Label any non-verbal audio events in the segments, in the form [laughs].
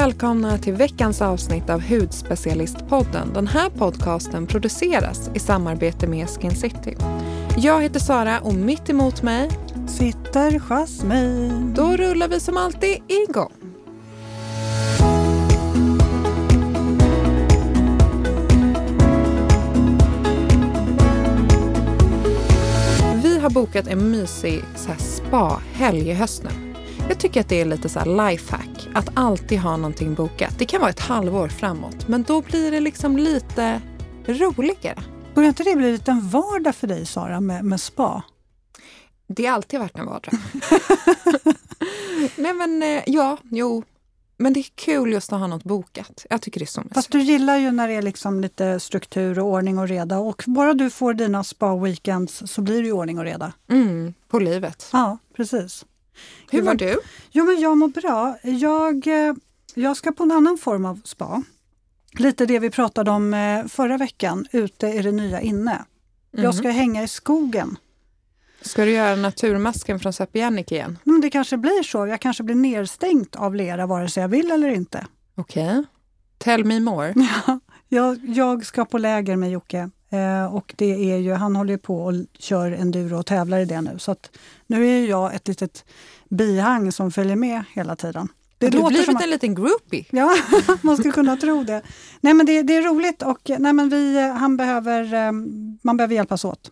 välkomna till veckans avsnitt av Hudspecialistpodden. Den här podcasten produceras i samarbete med Skin City. Jag heter Sara och mitt emot mig sitter Jasmine. Då rullar vi som alltid igång. Vi har bokat en mysig spa-helg i höst nu. Jag tycker att det är lite så lifehack, att alltid ha någonting bokat. Det kan vara ett halvår framåt, men då blir det liksom lite roligare. Börjar inte det bli lite en vardag för dig, Sara, med, med spa? Det har alltid varit en vardag. [laughs] Nej men eh, ja, jo. Men det är kul just att ha något bokat. Jag tycker det är så mysigt. Fast du gillar ju när det är liksom lite struktur och ordning och reda. Och bara du får dina spa-weekends så blir det ju ordning och reda. Mm, på livet. Ja, precis. Hur mår du? Jo, men jag mår bra. Jag, eh, jag ska på en annan form av spa. Lite det vi pratade om eh, förra veckan, ute är det nya inne. Mm. Jag ska hänga i skogen. Ska du göra naturmasken från Sapienic igen? Men det kanske blir så. Jag kanske blir nedstängt av lera vare sig jag vill eller inte. Okej. Okay. Tell me more. [laughs] Ja, jag, jag ska på läger med Jocke. Eh, och det är ju, han håller ju på och kör enduro och tävlar i det nu. Så att nu är jag ett litet bihang som följer med hela tiden. Det du har blivit att, en liten groupie. [laughs] Ja, man skulle kunna tro det. Nej men det, det, är roligt och nej, men vi, han behöver, eh, man behöver hjälpas åt.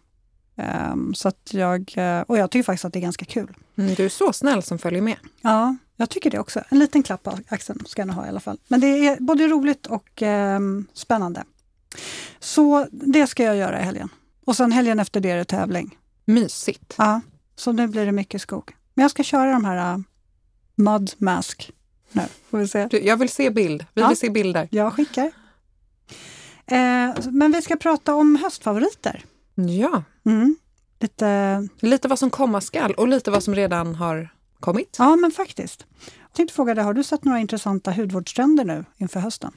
Um, så jag, eh, och jag tycker faktiskt att det är ganska kul. Mm, du är så snäll som följer med. Ja, jag tycker det också. En liten klapp på axeln ska jag ha i alla fall. Men det är både roligt och um, spännande. Så det ska jag göra i helgen. Och sen helgen efter det är det tävling. Mysigt. Ja, så nu blir det mycket skog. Men jag ska köra de här uh, Mud Mask nu. Får vi se. Du, jag vill se bild. Vi ja, vill se bilder. Jag skickar. Eh, men vi ska prata om höstfavoriter. Ja. Mm. Lite... lite vad som komma skall och lite vad som redan har kommit. Ja, men faktiskt. Jag tänkte fråga dig, har du sett några intressanta hudvårdstrender nu inför hösten?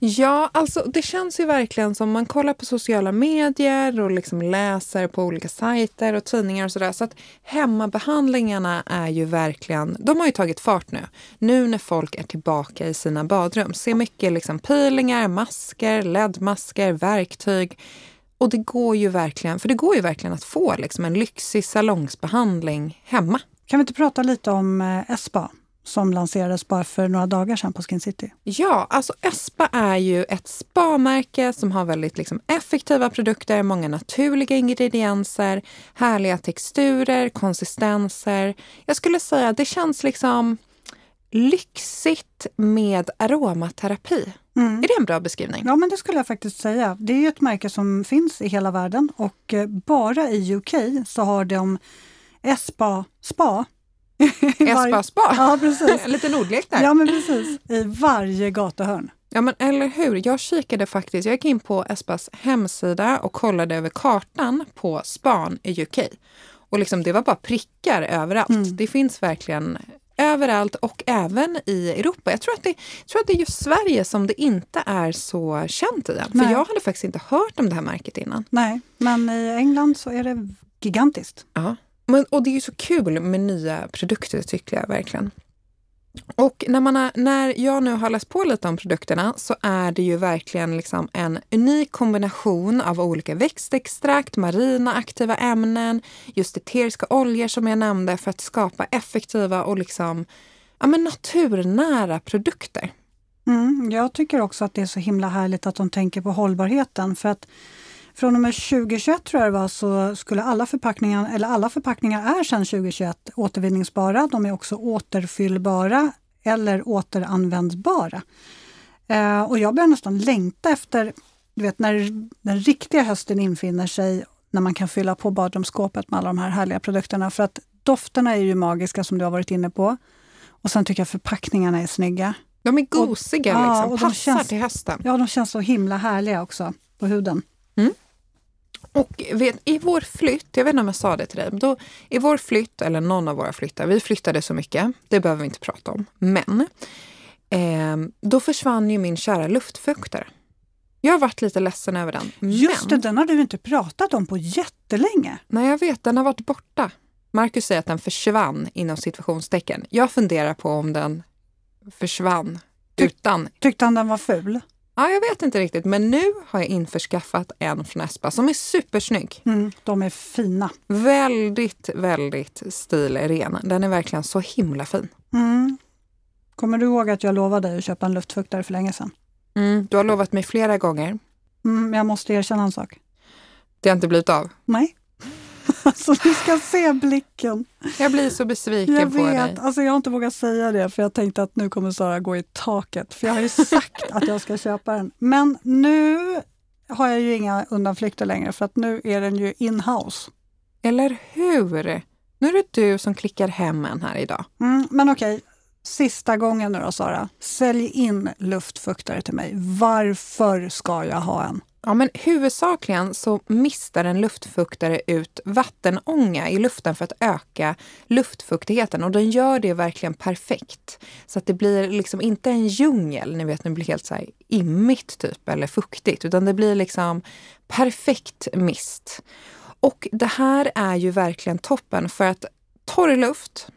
Ja, alltså det känns ju verkligen som man kollar på sociala medier och liksom läser på olika sajter och tidningar och sådär. Så att hemmabehandlingarna är ju verkligen, de har ju tagit fart nu. Nu när folk är tillbaka i sina badrum. Ser mycket liksom peelingar, masker, ledmasker, verktyg. Och det går ju verkligen, för det går ju verkligen att få liksom en lyxig salongsbehandling hemma. Kan vi inte prata lite om eh, Espa som lanserades bara för några dagar sedan på Skin City? Ja, alltså Espa är ju ett spa-märke som har väldigt liksom, effektiva produkter, många naturliga ingredienser, härliga texturer, konsistenser. Jag skulle säga att det känns liksom lyxigt med aromaterapi. Mm. Är det en bra beskrivning? Ja, men det skulle jag faktiskt säga. Det är ju ett märke som finns i hela världen och eh, bara i UK så har de Espa Spa. Espa Spa? Ja, precis. [laughs] en liten ordlek där. Ja, men precis. I varje gatuhörn. Ja, men eller hur. Jag kikade faktiskt, jag gick in på Espas hemsida och kollade över kartan på span i UK. Och liksom, det var bara prickar överallt. Mm. Det finns verkligen överallt och även i Europa. Jag tror att det, tror att det är just Sverige som det inte är så känt i än. För jag hade faktiskt inte hört om det här märket innan. Nej, men i England så är det gigantiskt. Ja, men, och det är ju så kul med nya produkter tycker jag verkligen. Och när, man har, när jag nu har läst på lite om produkterna så är det ju verkligen liksom en unik kombination av olika växtextrakt, marina aktiva ämnen, just eteriska oljor som jag nämnde för att skapa effektiva och liksom, ja, men naturnära produkter. Mm, jag tycker också att det är så himla härligt att de tänker på hållbarheten för att från och med 2021 tror jag det var, så skulle alla förpackningar, eller alla förpackningar är sedan 2021 återvinningsbara. De är också återfyllbara eller återanvändbara. Eh, och jag börjar nästan längta efter, du vet när den riktiga hösten infinner sig, när man kan fylla på badrumsskåpet med alla de här härliga produkterna. För att dofterna är ju magiska som du har varit inne på. Och sen tycker jag förpackningarna är snygga. De är gosiga, och, liksom. ja, och passar känns, till hösten. Ja, de känns så himla härliga också på huden. Mm. Och vet, i vår flytt, jag vet inte om jag sa det till dig, då, i vår flytt, eller någon av våra flyttar, vi flyttade så mycket, det behöver vi inte prata om, men eh, då försvann ju min kära luftfuktare. Jag har varit lite ledsen över den. Just men, det, den har du inte pratat om på jättelänge. Nej, jag vet, den har varit borta. Marcus säger att den försvann inom situationstecken. Jag funderar på om den försvann utan. Tyckte han den var ful? Ja, jag vet inte riktigt, men nu har jag införskaffat en från Espa som är supersnygg. Mm, de är fina. Väldigt, väldigt stilren. Den är verkligen så himla fin. Mm. Kommer du ihåg att jag lovade dig att köpa en luftfuktare för länge sedan? Mm, du har lovat mig flera gånger. Mm, jag måste erkänna en sak. Det har inte blivit av. Nej. [laughs] Alltså du ska se blicken. Jag blir så besviken jag på vet, dig. Alltså jag har inte vågat säga det för jag tänkte att nu kommer Sara gå i taket. För jag har ju sagt att jag ska köpa den. Men nu har jag ju inga undanflykter längre för att nu är den ju in-house. Eller hur? Nu är det du som klickar hem en här idag. Mm, men okej, sista gången nu då Sara. Sälj in luftfuktare till mig. Varför ska jag ha en? Ja, men huvudsakligen så mistar en luftfuktare ut vattenånga i luften för att öka luftfuktigheten och den gör det verkligen perfekt. Så att det blir liksom inte en djungel, ni vet när det blir helt så här immigt typ eller fuktigt, utan det blir liksom perfekt mist. Och det här är ju verkligen toppen för att torr luft,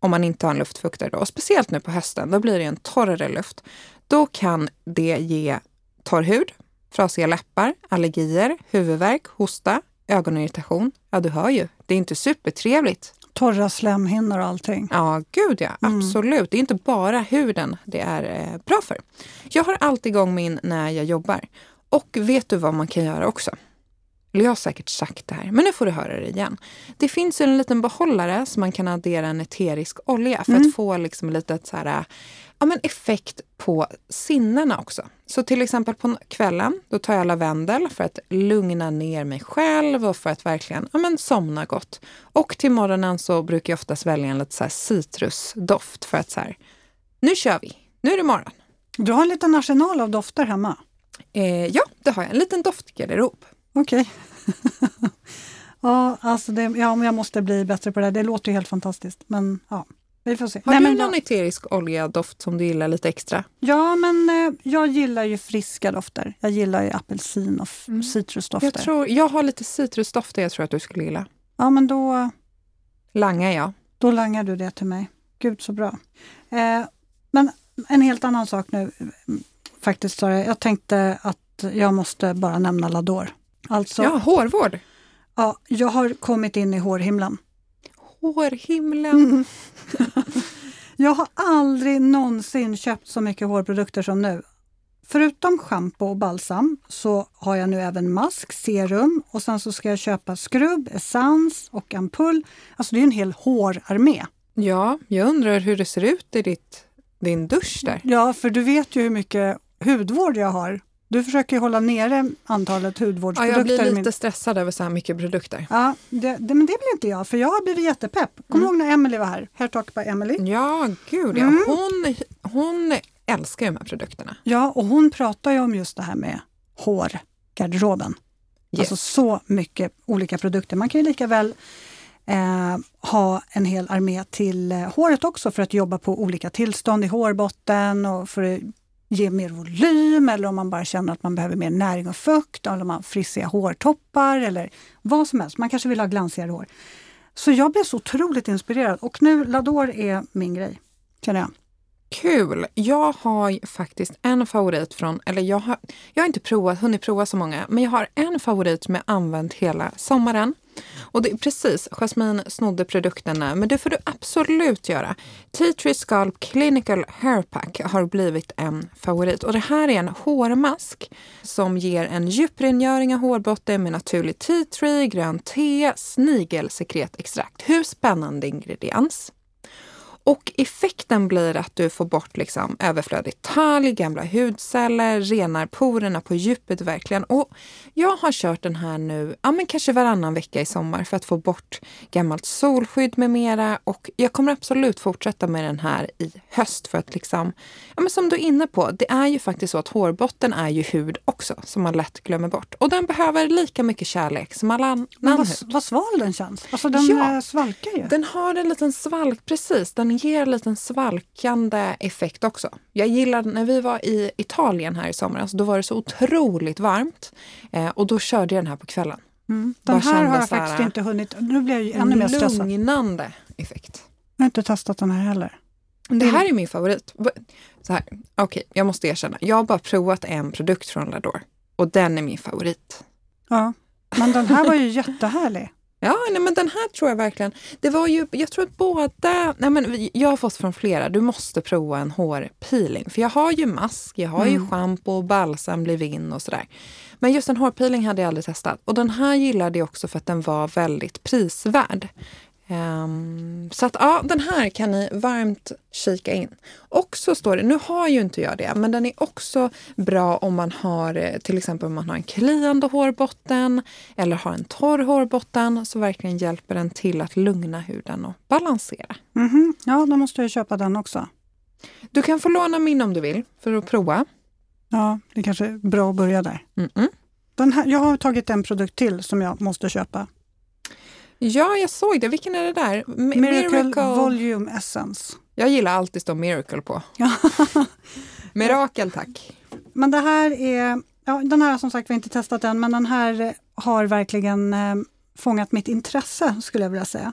om man inte har en luftfuktare då, och speciellt nu på hösten, då blir det en torrare luft. Då kan det ge torr hud, trasiga läppar, allergier, huvudvärk, hosta, ögonirritation. Ja, du hör ju. Det är inte supertrevligt. Torra slemhinnor och allting. Ja, gud ja. Absolut. Det är inte bara huden det är eh, bra för. Jag har alltid igång min när jag jobbar. Och vet du vad man kan göra också? Jag har säkert sagt det här, men nu får du höra det igen. Det finns en liten behållare som man kan addera en eterisk olja för att få liksom lite så här, ja, men effekt på sinnena också. Så till exempel på kvällen, då tar jag lavendel för att lugna ner mig själv och för att verkligen ja, men somna gott. Och till morgonen så brukar jag oftast välja en lite så här citrusdoft för att så här, nu kör vi, nu är det morgon. Du har en liten arsenal av dofter hemma. Eh, ja, det har jag. En liten doftgarderob. Okej. [laughs] ja, alltså det, ja, men jag måste bli bättre på det. Det låter ju helt fantastiskt. Men ja, vi får se. Har Nej, du men någon jag, eterisk olja-doft som du gillar lite extra? ja, men eh, jag gillar ju friska dofter. Jag gillar ju apelsin och f- citrusdofter. Jag, tror, jag har lite citrusdofter jag tror att du skulle gilla. Ja, men då, Langar jag. då langar du det till mig. Gud så bra. Eh, men en helt annan sak nu mm, faktiskt. Sara. Jag tänkte att jag måste bara nämna Lador. Alltså, Ja, hårvård. ja, jag har kommit in i hårhimlen. Hårhimlen. Mm. [laughs] Jag har aldrig någonsin köpt så mycket hårprodukter som nu. Förutom schampo och balsam så har jag nu även mask, serum och sen så ska jag köpa skrubb, essens och ampull. Alltså det är en hel hårarmé. Ja, jag undrar hur det ser ut i ditt, din dusch där. Ja, för du vet ju hur mycket hudvård jag har. Du försöker hålla nere antalet Ja, hudvårdsprodukter. jag blir lite stressad över så här mycket produkter. Ja, det, det, men det blir inte jag, för jag har blivit jättepepp. Kommer du ihåg när Emily var här? Hair Talk by Emily. Ja, gud ja. Hon, hon älskar ju de här produkterna. Ja, och hon pratar ju om just det här med hårgarderoben. Yes. Alltså så mycket olika produkter. Man kan ju lika väl eh, ha en hel armé till eh, håret också för att jobba på olika tillstånd i hårbotten och för att ge mer volym eller om man bara känner att man behöver mer näring och fukt eller om man har frissiga hårtoppar eller vad som helst. Man kanske vill ha glansigare hår. Så jag blev så otroligt inspirerad och nu Lador är min grej, känner jag. Kul! Jag har faktiskt en favorit från, eller jag har, jag har inte provat, hunnit prova så många, men jag har en favorit som jag använt hela sommaren. Och det precis, Jasmine snodde produkterna, men det får du absolut göra. Tea Tree Scalp Clinical Hair Pack har blivit en favorit. Och det här är en hårmask som ger en djuprengöring av hårbotten med naturlig tea tree, grönt te, snigelsekretextrakt. Hur spännande ingrediens? Och effekten blir att du får bort liksom överflödig talg, gamla hudceller, renar porerna på djupet verkligen. Och jag har kört den här nu, ja men kanske varannan vecka i sommar för att få bort gammalt solskydd med mera. Och jag kommer absolut fortsätta med den här i höst för att liksom, ja men som du är inne på, det är ju faktiskt så att hårbotten är ju hud också som man lätt glömmer bort. Och den behöver lika mycket kärlek som alla annan Men hud. vad, vad sval den känns. Alltså den Ja. eh, svalkar ju. Den har en liten svalk, precis. Den ger en liten svalkande effekt också. Jag gillar när vi var i Italien här i somras, då var det så otroligt varmt. Eh, och då körde jag den här på kvällen. Mm. Bara Den här har jag faktiskt inte hunnit. Nu blir jag ju ännu mer stressad. Lugnande effekt. Jag har inte testat den här heller. Det här är min favorit. Så här, okej, jag måste erkänna. Jag har bara provat en produkt från Lador och den är min favorit. Ja, men den här var ju [laughs] jättehärlig. Ja, nej, men den här tror jag verkligen. Det var ju, jag tror att båda, nej, men jag har fått från flera, du måste prova en hårpeeling. För jag har ju mask, jag har mm. ju schampo, balsam, leave-in och sådär. Men just en hårpeeling hade jag aldrig testat. Och den här gillade jag också för att den var väldigt prisvärd. Um, så att ja, den här kan ni varmt kika in. Och så står det, nu har ju inte jag det, men den är också bra om man har eh, till exempel om man har en kliande hårbotten eller har en torr hårbotten så verkligen hjälper den till att lugna huden och balansera. Mm -hmm. Ja, då måste jag köpa den också. Du kan få låna min om du vill för att prova. Ja, det kanske är bra att börja där. Mm -mm. Den här, jag har tagit en produkt till som jag måste köpa. Ja, jag såg det. Vilken är det där? M Miracle, Miracle, Volume Essence. Jag gillar alltid stå Miracle på. [laughs] Mirakel, tack. Men det här är, ja, den här har som sagt vi inte testat än, men den här har verkligen eh, fångat mitt intresse skulle jag vilja säga.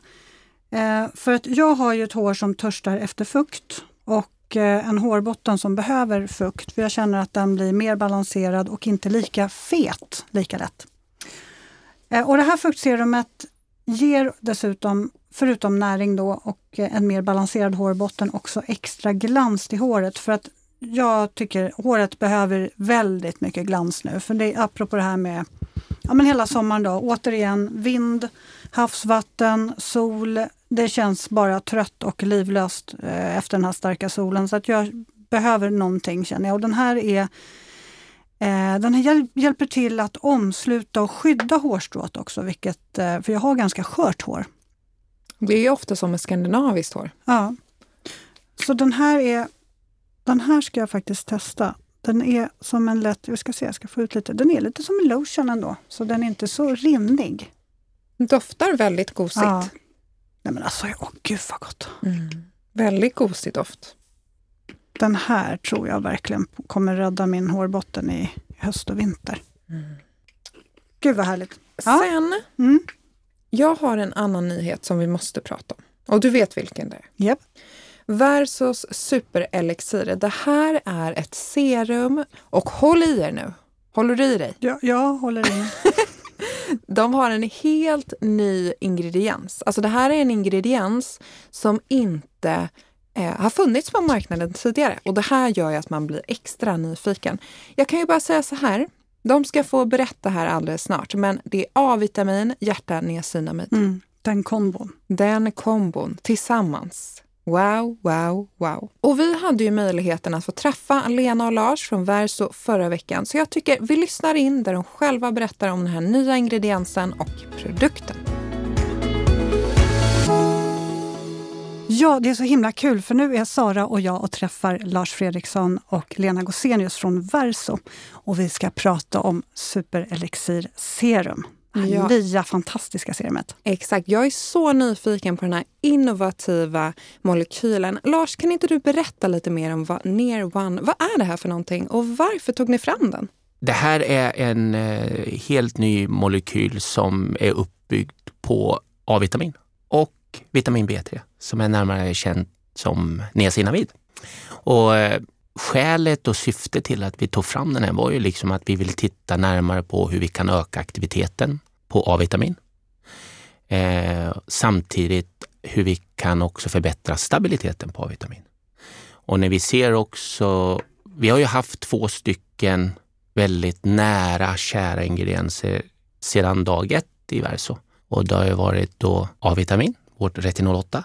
Eh, för att jag har ju ett hår som törstar efter fukt och eh, en hårbotten som behöver fukt, för jag känner att den blir mer balanserad och inte lika fet lika lätt. Eh, och det här fuktserumet ger dessutom, förutom näring då och eh, en mer balanserad hårbotten, också extra glans till håret. För att jag tycker håret behöver väldigt mycket glans nu. För det är apropå det här med ja, men hela sommaren då, återigen vind, havsvatten, sol. Det känns bara trött och livlöst eh, efter den här starka solen. Så att jag behöver någonting känner jag. Och den här är den här hjälper till att omsluta och skydda hårstrået också, vilket, eh, för jag har ganska skört hår. Det är ofta som med skandinaviskt hår. Ja. Så den här är, den här ska jag faktiskt testa. Den är som en lätt, vi ska se, jag ska få ut lite, den är lite som en lotion ändå, så den är inte så rinnig. Doftar väldigt gosigt. Ja. Nej men alltså, åh gud vad gott! Mm. Väldigt gosig doft den här tror jag verkligen kommer rädda min hårbotten i höst och vinter. Mm. Gud vad härligt. Ja. Sen, mm. jag har en annan nyhet som vi måste prata om. Och du vet vilken det är? Yep. Versus superelixir. Det här är ett serum och håll i er nu. Håller du i dig? Ja, jag håller i mig. [laughs] [laughs] De har en helt ny ingrediens. Alltså det här är en ingrediens som inte eh, har funnits på marknaden tidigare och det här gör ju att man blir extra nyfiken. Jag kan ju bara säga så här, de ska få berätta här alldeles snart, men det är A-vitamin, hjärta, niacinamid. Mm, den kombon. Den kombon tillsammans. Wow, wow, wow. Och vi hade ju möjligheten att få träffa Lena och Lars från Verso förra veckan, så jag tycker vi lyssnar in där de själva berättar om den här nya ingrediensen och produkten. Ja, det är så himla kul för nu är Sara och jag och träffar Lars Fredriksson och Lena Gosenius från Verso. Och vi ska prata om Superelixir Serum. Det ja. nya fantastiska serumet. Exakt. Jag är så nyfiken på den här innovativa molekylen. Lars, kan inte du berätta lite mer om vad Near One, vad är det här för någonting och varför tog ni fram den? Det här är en eh, helt ny molekyl som är uppbyggd på A-vitamin och vitamin B3 som är närmare känt som niacinamid. Och eh, skälet och syftet till att vi tog fram den här var ju liksom att vi vill titta närmare på hur vi kan öka aktiviteten på A-vitamin. Eh, samtidigt hur vi kan också förbättra stabiliteten på A-vitamin. Och när vi ser också, vi har ju haft två stycken väldigt nära kära ingredienser sedan dag ett i Verso. Och det har ju varit då A-vitamin vårt retinol 8.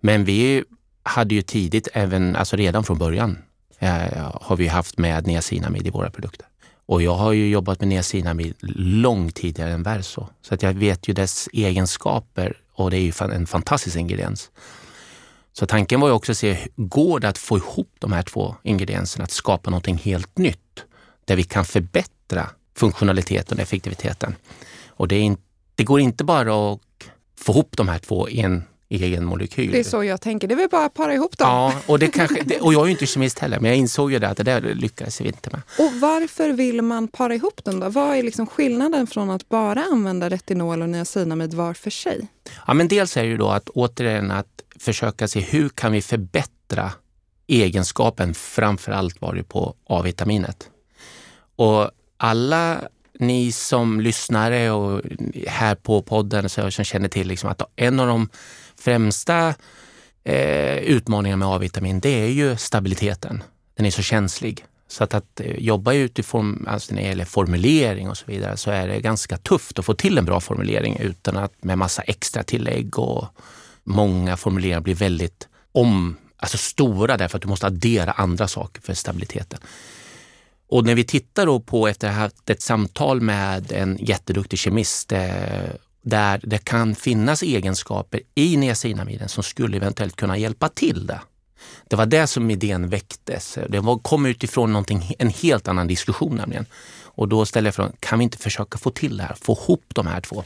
Men vi hade ju tidigt, även, alltså redan från början, eh, har vi haft med niacinamid i våra produkter. Och jag har ju jobbat med niacinamid långt tidigare än Verso. Så att jag vet ju dess egenskaper och det är ju en fantastisk ingrediens. Så tanken var ju också att se, går det att få ihop de här två ingredienserna, att skapa någonting helt nytt där vi kan förbättra funktionaliteten och effektiviteten. Och det, är det går inte bara att få ihop de här två i en egen molekyl. Det är så jag tänker. Det är väl bara att para ihop dem. Ja, och, det kanske, [laughs] och jag är ju inte kemist heller, men jag insåg ju det att det där lyckades vi inte med. Och varför vill man para ihop dem då? Vad är liksom skillnaden från att bara använda retinol och niacinamid var för sig? Ja, men dels är det ju då att återigen att försöka se hur kan vi förbättra egenskapen, framförallt var det på A-vitaminet. Och alla ni som lyssnare och här på podden så som känner till liksom att en av de främsta eh, utmaningarna med A-vitamin, det är ju stabiliteten. Den är så känslig. Så att, att eh, jobba utifrån, alltså när det gäller formulering och så vidare, så är det ganska tufft att få till en bra formulering utan att med massa extra tillägg och många formuleringar blir väldigt om, alltså stora därför att du måste addera andra saker för stabiliteten. Och när vi tittar då på, efter att ha haft ett samtal med en jätteduktig kemist, eh, där det kan finnas egenskaper i niacinamiden som skulle eventuellt kunna hjälpa till det. Det var det som idén väcktes. Det var, kom utifrån en helt annan diskussion nämligen. Och då ställde jag frågan, kan vi inte försöka få till det här, få ihop de här två?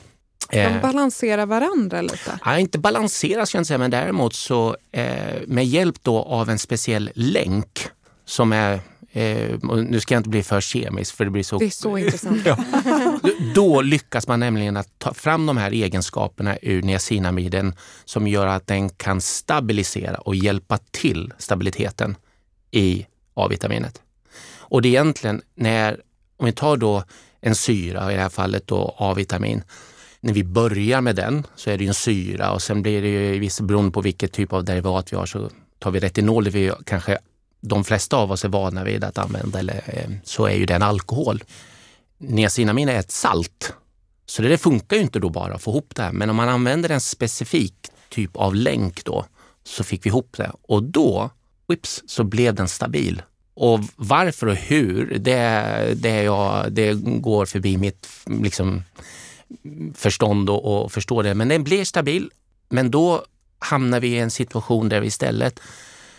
De eh, balanserar varandra lite? Ja, inte balansera ska jag inte säga, men däremot så eh, med hjälp då av en speciell länk som är Eh, nu ska jag inte bli för kemisk för det blir så... Det är så [laughs] intressant. ja. Då lyckas man nämligen att ta fram de här egenskaperna ur niacinamiden som gör att den kan stabilisera och hjälpa till stabiliteten i A-vitaminet. Och det är egentligen när, om vi tar då en syra, i det här fallet då A-vitamin, när vi börjar med den så är det en syra och sen blir det ju, beroende på vilket typ av derivat vi har, så tar vi retinol, det vi kanske de flesta av oss är vana vid att använda, eller, eh, så är ju den alkohol. Niacinamin är ett salt, så det funkar ju inte då bara att få ihop det här. Men om man använder en specifik typ av länk då, så fick vi ihop det och då, whips, så blev den stabil. Och varför och hur, det, det, jag, det går förbi mitt liksom, förstånd och, och förstå det. Men den blir stabil. Men då hamnar vi i en situation där vi istället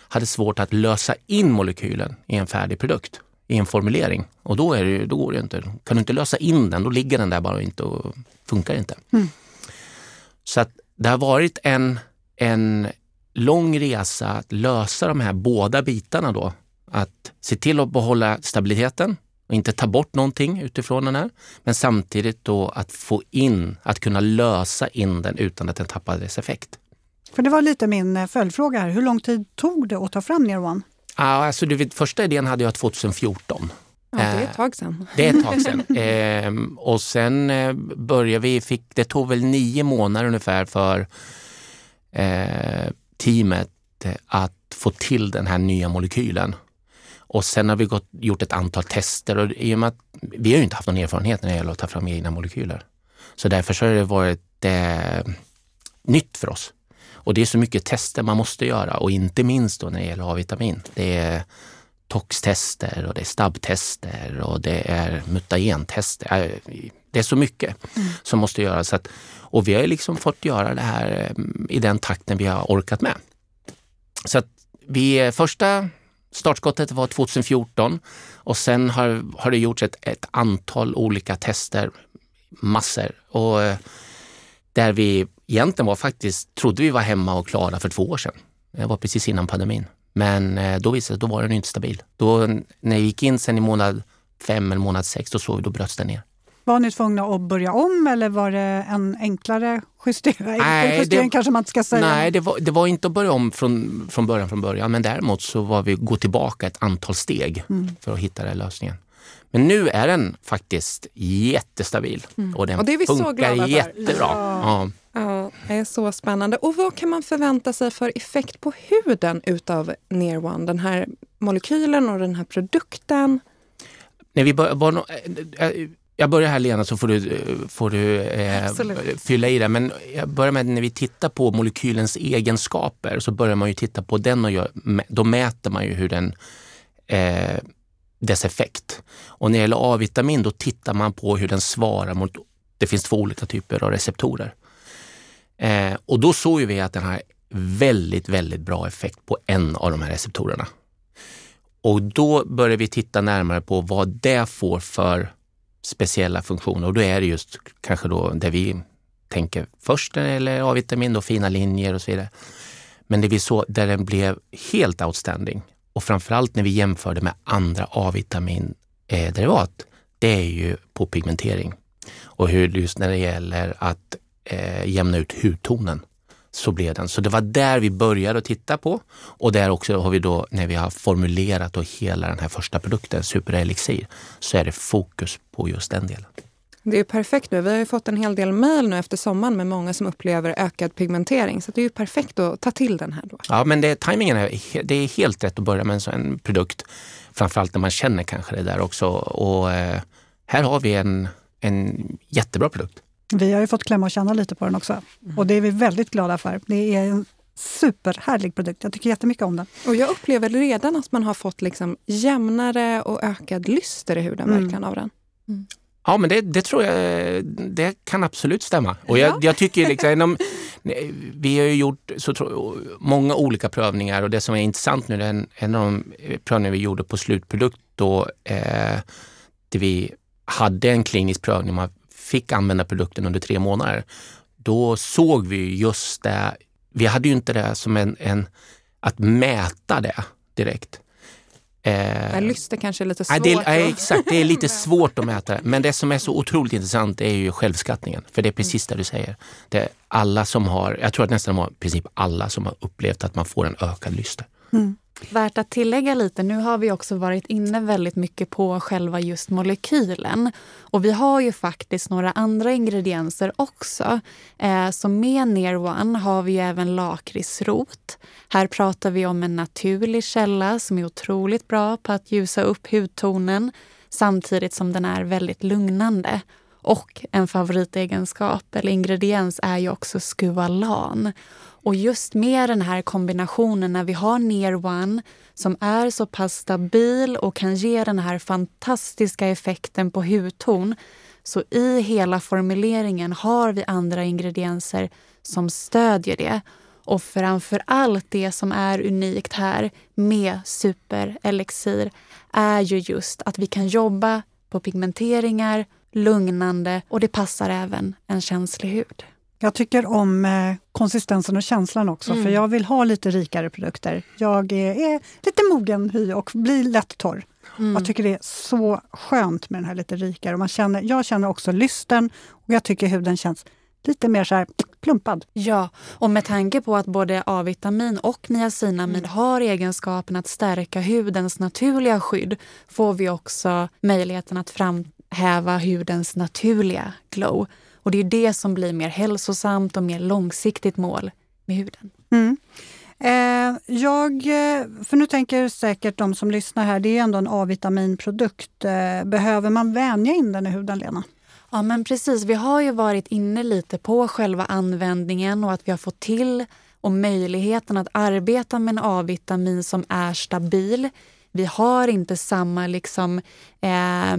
hade svårt att lösa in molekylen i en färdig produkt, i en formulering. Och då, är det, då går det inte. Kan du inte lösa in den, då ligger den där bara inte och funkar inte. Mm. Så att det har varit en, en lång resa att lösa de här båda bitarna då. Att se till att behålla stabiliteten och inte ta bort någonting utifrån den här. Men samtidigt då att få in, att kunna lösa in den utan att den tappar dess effekt. För det var lite min eh, följdfråga här. Hur lång tid tog det att ta fram Near One? Ja, alltså, du vet, första idén hade jag 2014. Ja, det är ett tag sedan. Det är ett tag sedan. [laughs] ehm, och sen eh, började vi, fick, det tog väl nio månader ungefär för eh, teamet att få till den här nya molekylen. Och sen har vi gått, gjort ett antal tester och i och med att vi har ju inte haft någon erfarenhet när det gäller att ta fram egna molekyler. Så därför så har det varit eh, nytt för oss. Och det är så mycket tester man måste göra och inte minst då när det gäller A-vitamin. Det är toxtester och det är stabbtester och det är mutagentester. Äh, det är så mycket mm. som måste göras. och vi har liksom fått göra det här eh, i den takten vi har orkat med. Så att vi, första startskottet var 2014 och sen har, har det gjorts ett, ett antal olika tester, massor. Och eh, där vi egentligen var faktiskt, trodde vi var hemma och klara för två år sedan. Det var precis innan pandemin. Men eh, då visade det då var den inte stabil. Då, när jag gick in sen i månad fem eller månad sex, då såg vi, då bröts den ner. Var ni tvungna att börja om eller var det en enklare justering? Nej, justering det, kanske man ska säga. Nej, det var, det var inte att börja om från, från början från början. Men däremot så var vi gå tillbaka ett antal steg mm. för att hitta den lösningen. Men nu är den faktiskt jättestabil mm. och den och det är vi funkar så glada jättebra. Ja. Ja. ja, det är så spännande. Och vad kan man förvänta sig för effekt på huden utav Near One? Den här molekylen och den här produkten? Nej, vi bör, bör, eh, eh, jag börjar här Lena så får du, får du eh, fylla i det. Men jag börjar med när vi tittar på molekylens egenskaper så börjar man ju titta på den och gör, då mäter man ju hur den eh, dess effekt. Och när det gäller A-vitamin då tittar man på hur den svarar mot, det finns två olika typer av receptorer. Eh, och då såg vi att den har väldigt, väldigt bra effekt på en av de här receptorerna. Och då börjar vi titta närmare på vad det får för speciella funktioner och då är det just kanske då det vi tänker först när det gäller A-vitamin, då fina linjer och så vidare. Men det vi såg där den blev helt outstanding och framförallt när vi jämförde med andra A-vitaminderivat, eh, det är ju på pigmentering. Och hur just när det gäller att eh, jämna ut hudtonen. så blev den. Så det var där vi började att titta på och där också har vi då när vi har formulerat då hela den här första produkten, Super Elixir, så är det fokus på just den delen. Det är perfekt nu. Vi har ju fått en hel del mejl nu efter sommaren med många som upplever ökad pigmentering. Så det är ju perfekt att ta till den här då. Ja, men det, timingen är, det är helt rätt att börja med en sån produkt. Framförallt när man känner kanske det där också. Och eh, här har vi en, en jättebra produkt. Vi har ju fått klämma och känna lite på den också. Och det är vi väldigt glada för. Det är en superhärlig produkt. Jag tycker jättemycket om den. Och jag upplever redan att man har fått liksom jämnare och ökad lyster i huden mm. verkligen av den. Mm. Ja, men det, det, tror jag det kan absolut stämma. Och jag, ja. jag tycker [laughs] liksom, vi har ju gjort så tro, många olika prövningar och det som är intressant nu, en, en av de prövningar vi gjorde på slutprodukt då, eh, där vi hade en klinisk prövning, man fick använda produkten under tre månader. Då såg vi just det, vi hade ju inte det som en, en att mäta det direkt. Eh, lyster kanske är lite svårt. Nej, det är, exakt, det är lite [laughs] svårt att mäta. Men det som är så otroligt intressant är ju självskattningen. För det är precis det du säger. Det är alla som har, jag tror att nästan i princip alla som har upplevt att man får en ökad lyster. Mm. Värt att tillägga lite, nu har vi också varit inne väldigt mycket på själva just molekylen. Och vi har ju faktiskt några andra ingredienser också. Eh, så med Near One har vi även lakritsrot. Här pratar vi om en naturlig källa som är otroligt bra på att ljusa upp hudtonen samtidigt som den är väldigt lugnande. Och en favoritegenskap eller ingrediens är ju också skualan. Och just med den här kombinationen när vi har Near One som är så pass stabil och kan ge den här fantastiska effekten på hudton så i hela formuleringen har vi andra ingredienser som stödjer det. Och framför allt det som är unikt här med Super Elixir är ju just att vi kan jobba på pigmenteringar, lugnande och det passar även en känslig hud. Jag tycker om eh, konsistensen och känslan också, mm. för jag vill ha lite rikare produkter. Jag är, är lite mogen hy och blir lätt torr. Mm. Jag tycker det är så skönt med den här lite rikare. Man känner, jag känner också lysten och jag tycker huden känns lite mer så här plumpad. Ja, och med tanke på att både A-vitamin och niacinamid mm. har egenskapen att stärka hudens naturliga skydd får vi också möjligheten att framhäva hudens naturliga glow. Och det är det som blir mer hälsosamt och mer långsiktigt mål med huden. Mm. Eh, jag, eh, för nu tänker säkert de som lyssnar här, det är ändå en A-vitaminprodukt. Eh, behöver man vänja in den i huden, Lena? Ja, men precis. Vi har ju varit inne lite på själva användningen och att vi har fått till och möjligheten att arbeta med en A-vitamin som är stabil vi har inte samma liksom, eh,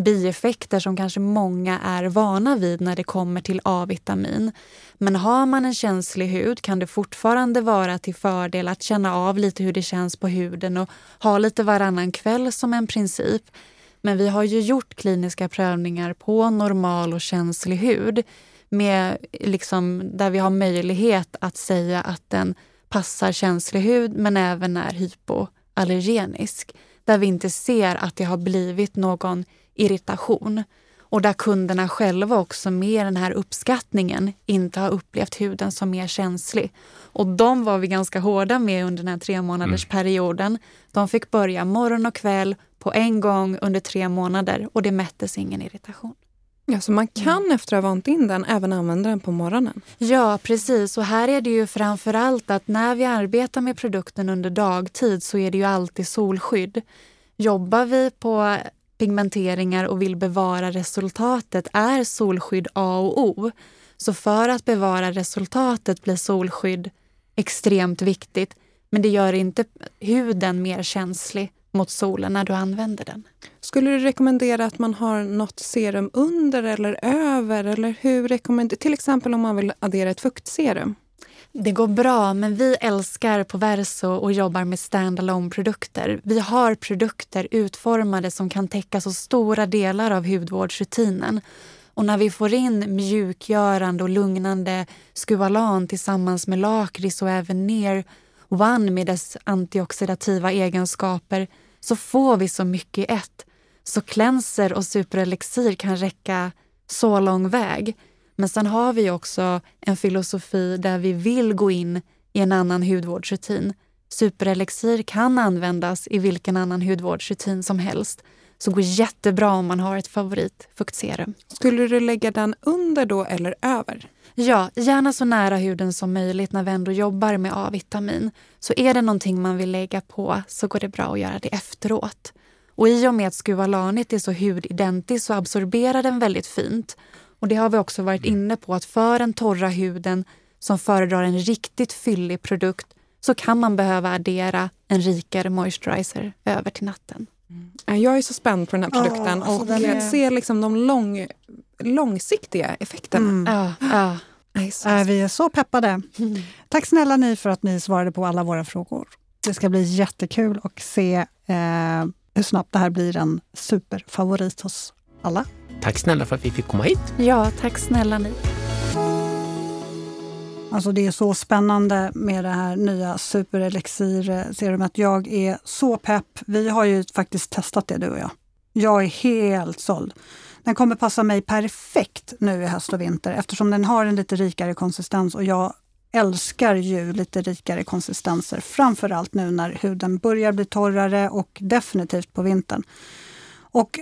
bieffekter som kanske många är vana vid när det kommer till A-vitamin. Men har man en känslig hud kan det fortfarande vara till fördel att känna av lite hur det känns på huden och ha lite varannan kväll som en princip. Men vi har ju gjort kliniska prövningar på normal och känslig hud med, liksom, där vi har möjlighet att säga att den passar känslig hud men även är hypo allergenisk. Där vi inte ser att det har blivit någon irritation. Och där kunderna själva också med den här uppskattningen inte har upplevt huden som mer känslig. Och de var vi ganska hårda med under den här tre månaders mm. perioden. De fick börja morgon och kväll på en gång under tre månader och det mättes ingen irritation. Ja, så man kan mm. efter att ha vant in den även använda den på morgonen? Ja, precis. Och här är det ju framför allt att när vi arbetar med produkten under dagtid så är det ju alltid solskydd. Jobbar vi på pigmenteringar och vill bevara resultatet är solskydd A och O. Så för att bevara resultatet blir solskydd extremt viktigt. Men det gör inte huden mer känslig mot solen när du använder den. Skulle du rekommendera att man har något serum under eller över? Eller hur Till exempel om man vill addera ett fuktserum. Det går bra, men vi älskar på Verso och jobbar med standalone produkter. Vi har produkter utformade som kan täcka så stora delar av hudvårdsrutinen. Och när vi får in mjukgörande och lugnande skualan tillsammans med lakrits och även ner One med dess antioxidativa egenskaper så får vi så mycket i ett. Så cleanser och superelixir kan räcka så lång väg. Men sen har vi också en filosofi där vi vill gå in i en annan hudvårdsrutin. Superelixir kan användas i vilken annan hudvårdsrutin som helst. Så det går jättebra om man har ett favoritfuktserum. Skulle du lägga den under då eller över? Ja, gärna så nära huden som möjligt när vi ändå jobbar med A-vitamin. Så är det någonting man vill lägga på så går det bra att göra det efteråt. Och i och med att skuvalanit är så hudidentiskt så absorberar den väldigt fint. Och det har vi också varit inne på att för den torra huden som föredrar en riktigt fyllig produkt så kan man behöva addera en rikare moisturizer över till natten. Mm. Jag är så spänd på den här produkten oh, och är... ser liksom de lång, långsiktiga effekterna. Mm. Ja, ja. Är vi är så peppade. Mm. Tack snälla ni för att ni svarade på alla våra frågor. Det ska bli jättekul att se eh, hur snabbt det här blir en superfavorit hos alla. Tack snälla för att vi fick komma hit. Ja, tack snälla ni. Alltså det är så spännande med det här nya superelixir-serumet. Jag är så pepp. Vi har ju faktiskt testat det du och jag. Jag är helt såld. Den kommer passa mig perfekt nu i höst och vinter eftersom den har en lite rikare konsistens och jag älskar ju lite rikare konsistenser. Framförallt nu när huden börjar bli torrare och definitivt på vintern. Och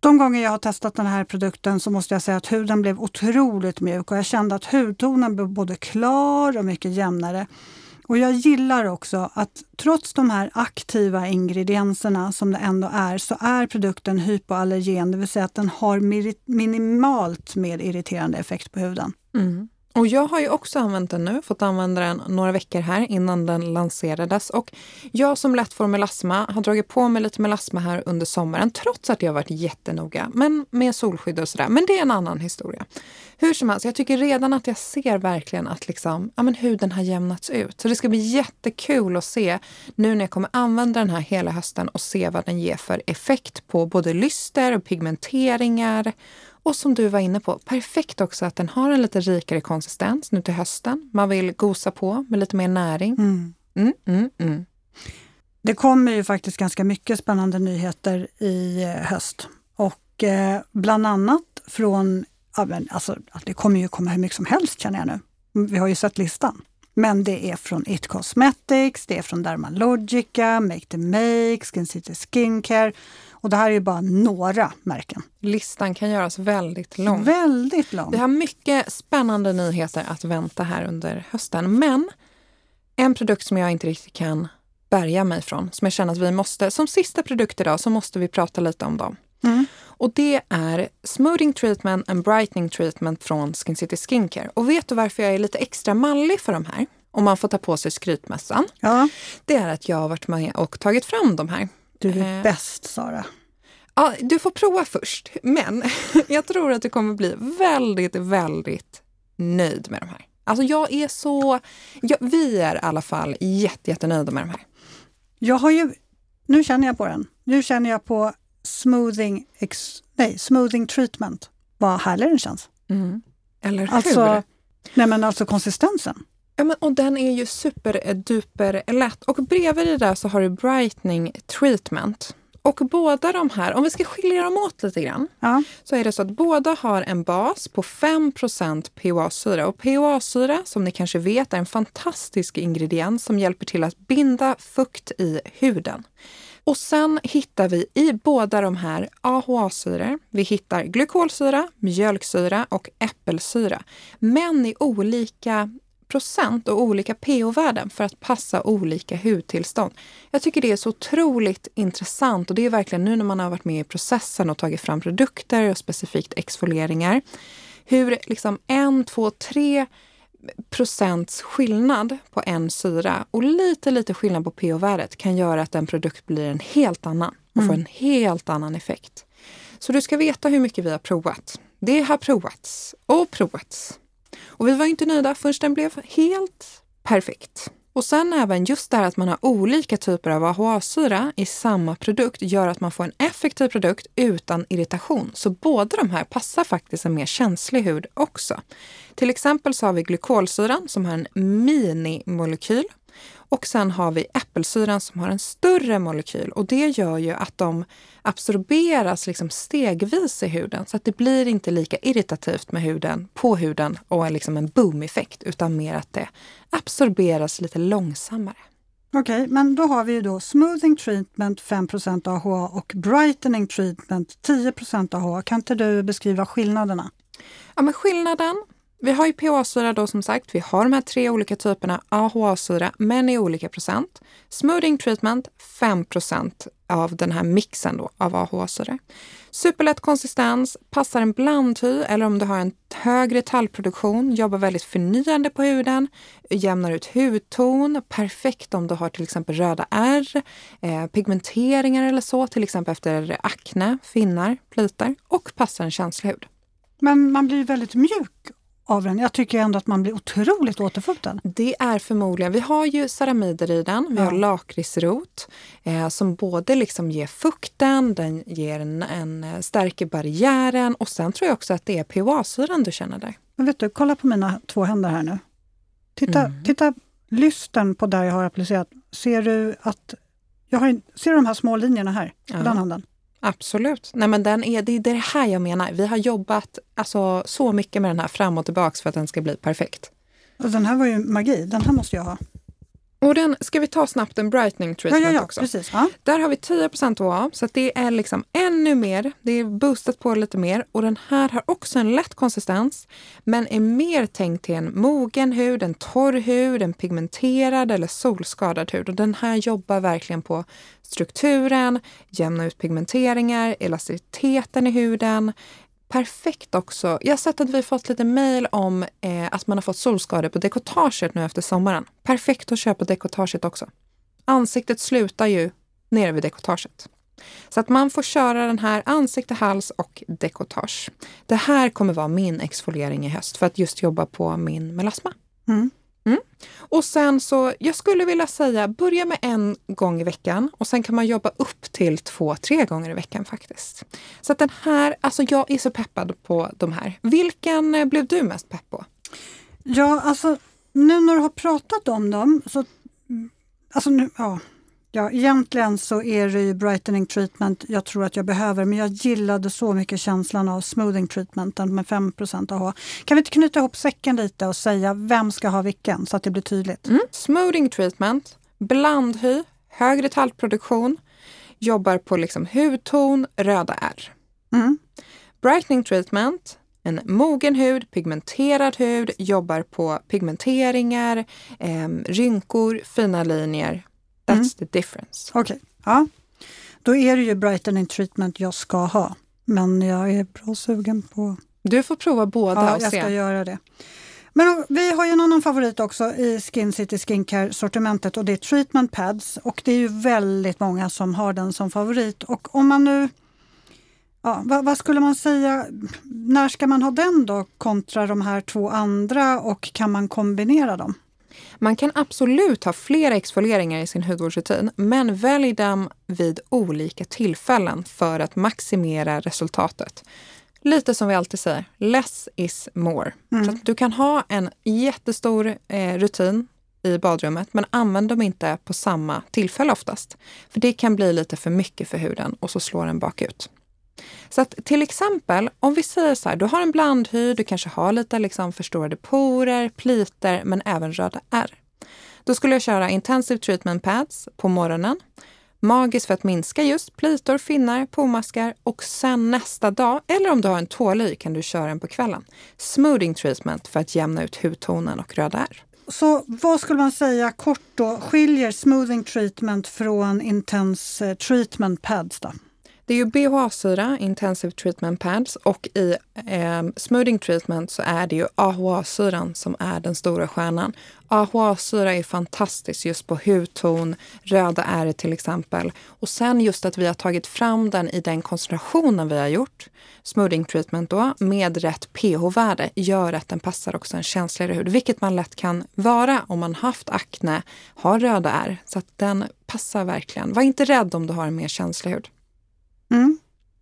de gånger jag har testat den här produkten så måste jag säga att huden blev otroligt mjuk och jag kände att hudtonen blev både klar och mycket jämnare. Och jag gillar också att trots de här aktiva ingredienserna som det ändå är, så är produkten hypoallergen, det vill säga att den har minimalt med irriterande effekt på huden. Mm. Och jag har ju också använt den nu, fått använda den några veckor här innan den lanserades. Och jag som lätt får melasma har dragit på mig lite melasma här under sommaren trots att jag varit jättenoga, men med solskydd och sådär. Men det är en annan historia. Hur som helst, jag tycker redan att jag ser verkligen att liksom, ja, men huden har jämnats ut. Så det ska bli jättekul att se nu när jag kommer använda den här hela hösten och se vad den ger för effekt på både lyster och pigmenteringar och som du var inne på, perfekt också att den har en lite rikare konsistens nu till hösten. Man vill gosa på med lite mer näring. Mm. Mm, mm, mm. det kommer ju faktiskt ganska mycket spännande nyheter i eh, höst. Och eh, bland annat från, ja, men alltså, det kommer ju komma hur mycket som helst känner jag nu. Vi har ju sett listan. Men det är från It Cosmetics, det är från Dermalogica, Make the Make, Skin City Skincare. Och det här är ju bara några märken. Listan kan göras väldigt lång. Väldigt lång. Vi har mycket spännande nyheter att vänta här under hösten. Men en produkt som jag inte riktigt kan bärga mig från, som jag känner att vi måste, som sista produkt idag, så måste vi prata lite om dem. Mm. Och det är Smoothing Treatment and Brightening Treatment från Skin City Skincare. Och vet du varför jag är lite extra mallig för de här? Om man får ta på sig skrytmössan. Ja. Det är att jag har varit med och tagit fram de här. Du är eh. bäst Sara. Ja, du får prova först, men [laughs] jag tror att du kommer bli väldigt, väldigt nöjd med de här. Alltså jag är så... Jag, vi är i alla fall jätte, jättenöjda med de här. Jag har ju... Nu känner jag på den. Nu känner jag på smoothing, ex, nej, smoothing treatment. Vad härlig den känns. Mm. Eller hur? Alltså, nej men alltså konsistensen. Ja, men, och den är ju superduper lätt. Och bredvid det där så har du brightening treatment. Och båda de här, om vi ska skilja dem åt lite grann, ja. så är det så att båda har en bas på 5 PHA-syra. Och PHA-syra, som ni kanske vet, är en fantastisk ingrediens som hjälper till att binda fukt i huden. Och sen hittar vi i båda de här AHA-syror, vi hittar glykolsyra, mjölksyra och äppelsyra. Men i olika procent och olika pH-värden för att passa olika hudtillstånd. Jag tycker det är så otroligt intressant och det är verkligen nu när man har varit med i processen och tagit fram produkter och specifikt exfolieringar. Hur liksom en, två, tre procents skillnad på en syra och lite, lite skillnad på pH-värdet kan göra att en produkt blir en helt annan och får mm. en helt annan effekt. Så du ska veta hur mycket vi har provat. Det har provats och provats. Och vi var inte nöjda förrän den blev helt perfekt. Och sen även just det här att man har olika typer av AHA-syra i samma produkt gör att man får en effektiv produkt utan irritation. Så båda de här passar faktiskt en mer känslig hud också. Till exempel så har vi glykolsyran som har en minimolekyl och sen har vi äppelsyran som har en större molekyl och det gör ju att de absorberas liksom stegvis i huden så att det blir inte lika irritativt med huden, på huden och liksom en boom-effekt utan mer att det absorberas lite långsammare. Okej, okay, men då har vi ju då Smoothing Treatment 5% AHA och Brightening Treatment 10 AHA. Kan inte du beskriva skillnaderna? Ja, men skillnaden vi har ju PHA-syra då som sagt. Vi har de här tre olika typerna AHA-syra, men i olika procent. Smoothing treatment 5% av den här mixen då av AHA-syra. Superlätt konsistens, passar en blandhy eller om du har en högre tallproduktion, jobbar väldigt förnyande på huden, jämnar ut hudton, perfekt om du har till exempel röda ärr, eh, pigmenteringar eller så, till exempel efter akne, finnar, plitar och passar en känslig hud. Men man blir väldigt mjuk av den. Jag tycker ändå att man blir otroligt återfuktad. Det är förmodligen, vi har ju ceramider i den, vi ja. har lakritsrot eh, som både liksom ger fukten, den ger en, en, eh, stärker barriären och sen tror jag också att det är PHA-syran du känner där. Men vet du, kolla på mina två händer här nu. Titta, mm. titta lysten på där jag har applicerat. Ser du att jag har, ser du de här små linjerna här på ja. den handen? Absolut. Nej, men den är, det är det här jag menar. Vi har jobbat alltså, så mycket med den här fram och tillbaks för att den ska bli perfekt. Den här var ju magi. Den här måste jag ha. Och den ska vi ta snabbt en brightening treatment ja, ja, ja, också. Precis, ja. Där har vi 10% OA, så det är liksom ännu mer. Det är boostat på lite mer. Och den här har också en lätt konsistens, men är mer tänkt till en mogen hud, en torr hud, en pigmenterad eller solskadad hud. Och den här jobbar verkligen på strukturen, jämna ut pigmenteringar, elasticiteten i huden, perfekt också. Jag har sett att vi fått lite mejl om eh, att man har fått solskador på dekotaget nu efter sommaren. Perfekt att köpa dekotaget också. Ansiktet slutar ju nere vid dekotaget. Så att man får köra den här ansikte, hals och dekotage. Det här kommer vara min exfoliering i höst för att just jobba på min melasma. Mm. Mm. Och sen så, jag skulle vilja säga, börja med en gång i veckan och sen kan man jobba upp till två, tre gånger i veckan faktiskt. Så att den här, alltså jag är så peppad på de här. Vilken eh, blev du mest pepp på? Ja, alltså nu när du har pratat om dem så, mm, alltså nu, ja, Ja, egentligen så är det ju brightening treatment jag tror att jag behöver, men jag gillade så mycket känslan av smoothing treatment med 5% AHA. Kan vi inte knyta ihop säcken lite och säga vem ska ha vilken så att det blir tydligt? Mm. Smoothing treatment, blandhy, högre talgproduktion, jobbar på liksom hudton, röda ärr. Mm. Brightening treatment, en mogen hud, pigmenterad hud, jobbar på pigmenteringar, eh, rynkor, fina linjer That's mm. the difference. Okej, okay. ja. Då är det ju brightening treatment jag ska ha. Men jag är bra sugen på... Du får prova båda ja, och jag se. ska göra det. Men vi har ju en annan favorit också i Skin City Skincare-sortimentet och det är treatment pads. Och det är ju väldigt många som har den som favorit. Och om man nu... Ja, vad, vad, skulle man säga, när ska man ha den då kontra de här två andra och kan man kombinera dem? Man kan absolut ha flera exfolieringar i sin hudvårdsrutin, men välj dem vid olika tillfällen för att maximera resultatet. Lite som vi alltid säger, less is more. Mm. Så du kan ha en jättestor eh, rutin i badrummet, men använd dem inte på samma tillfälle oftast. För det kan bli lite för mycket för huden och så slår den bakut. Så att till exempel, om vi säger så här, du har en blandhy, du kanske har lite liksom förstorade porer, pliter, men även röda ärr. Då skulle jag köra Intensive Treatment Pads på morgonen. Magiskt för att minska just plitor, finnar, pormaskar och sen nästa dag, eller om du har en tåly, kan du köra den på kvällen. Smoothing treatment för att jämna ut hudtonen och röda ärr. Så vad skulle man säga kort då skiljer smoothing treatment från intense eh, treatment pads? Då? Det är ju BHA-syra, Intensive Treatment Pads, och i eh, Smoothing Treatment så är det ju AHA-syran som är den stora stjärnan. AHA-syra är fantastiskt just på hudton, röda ärr till exempel. Och sen just att vi har tagit fram den i den koncentrationen vi har gjort, smoothing treatment då, med rätt pH-värde gör att den passar också en känsligare hud, vilket man lätt kan vara om man haft akne, har röda ärr. Så att den passar verkligen. Var inte rädd om du har en mer känslig hud. Mm.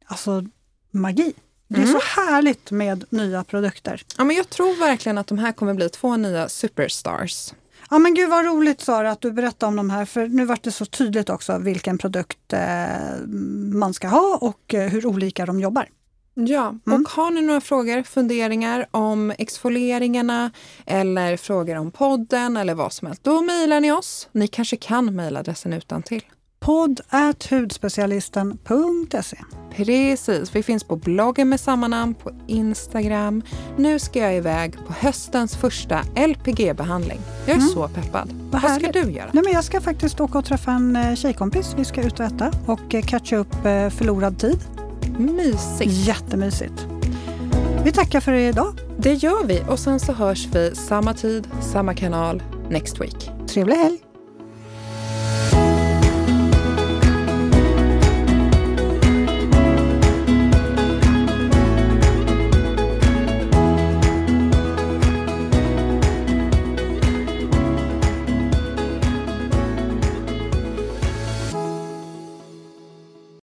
Alltså magi. Det är mm. så härligt med nya produkter. Ja, men jag tror verkligen att de här kommer bli två nya superstars. Ja men gud vad roligt Sara att du berättade om de här för nu vart det så tydligt också vilken produkt eh, man ska ha och eh, hur olika de jobbar. Ja, Mm. och har ni några frågor, funderingar om exfolieringarna eller frågor om podden eller vad som helst, då mejlar ni oss. Ni kanske kan mejladressen utan till. Podd at hudspecialisten.se Precis, vi finns på bloggen med samma namn, på Instagram. Nu ska jag iväg på höstens första LPG-behandling. Jag är Mm. så peppad. Vad Vad ska du göra? Nej, men jag ska faktiskt åka och träffa en eh, tjejkompis. Vi ska ut och äta och eh, catcha upp eh, förlorad tid. Mysigt. Jättemysigt. Vi tackar för idag. Det gör vi och sen så hörs vi samma tid, samma kanal, next week. Trevlig helg!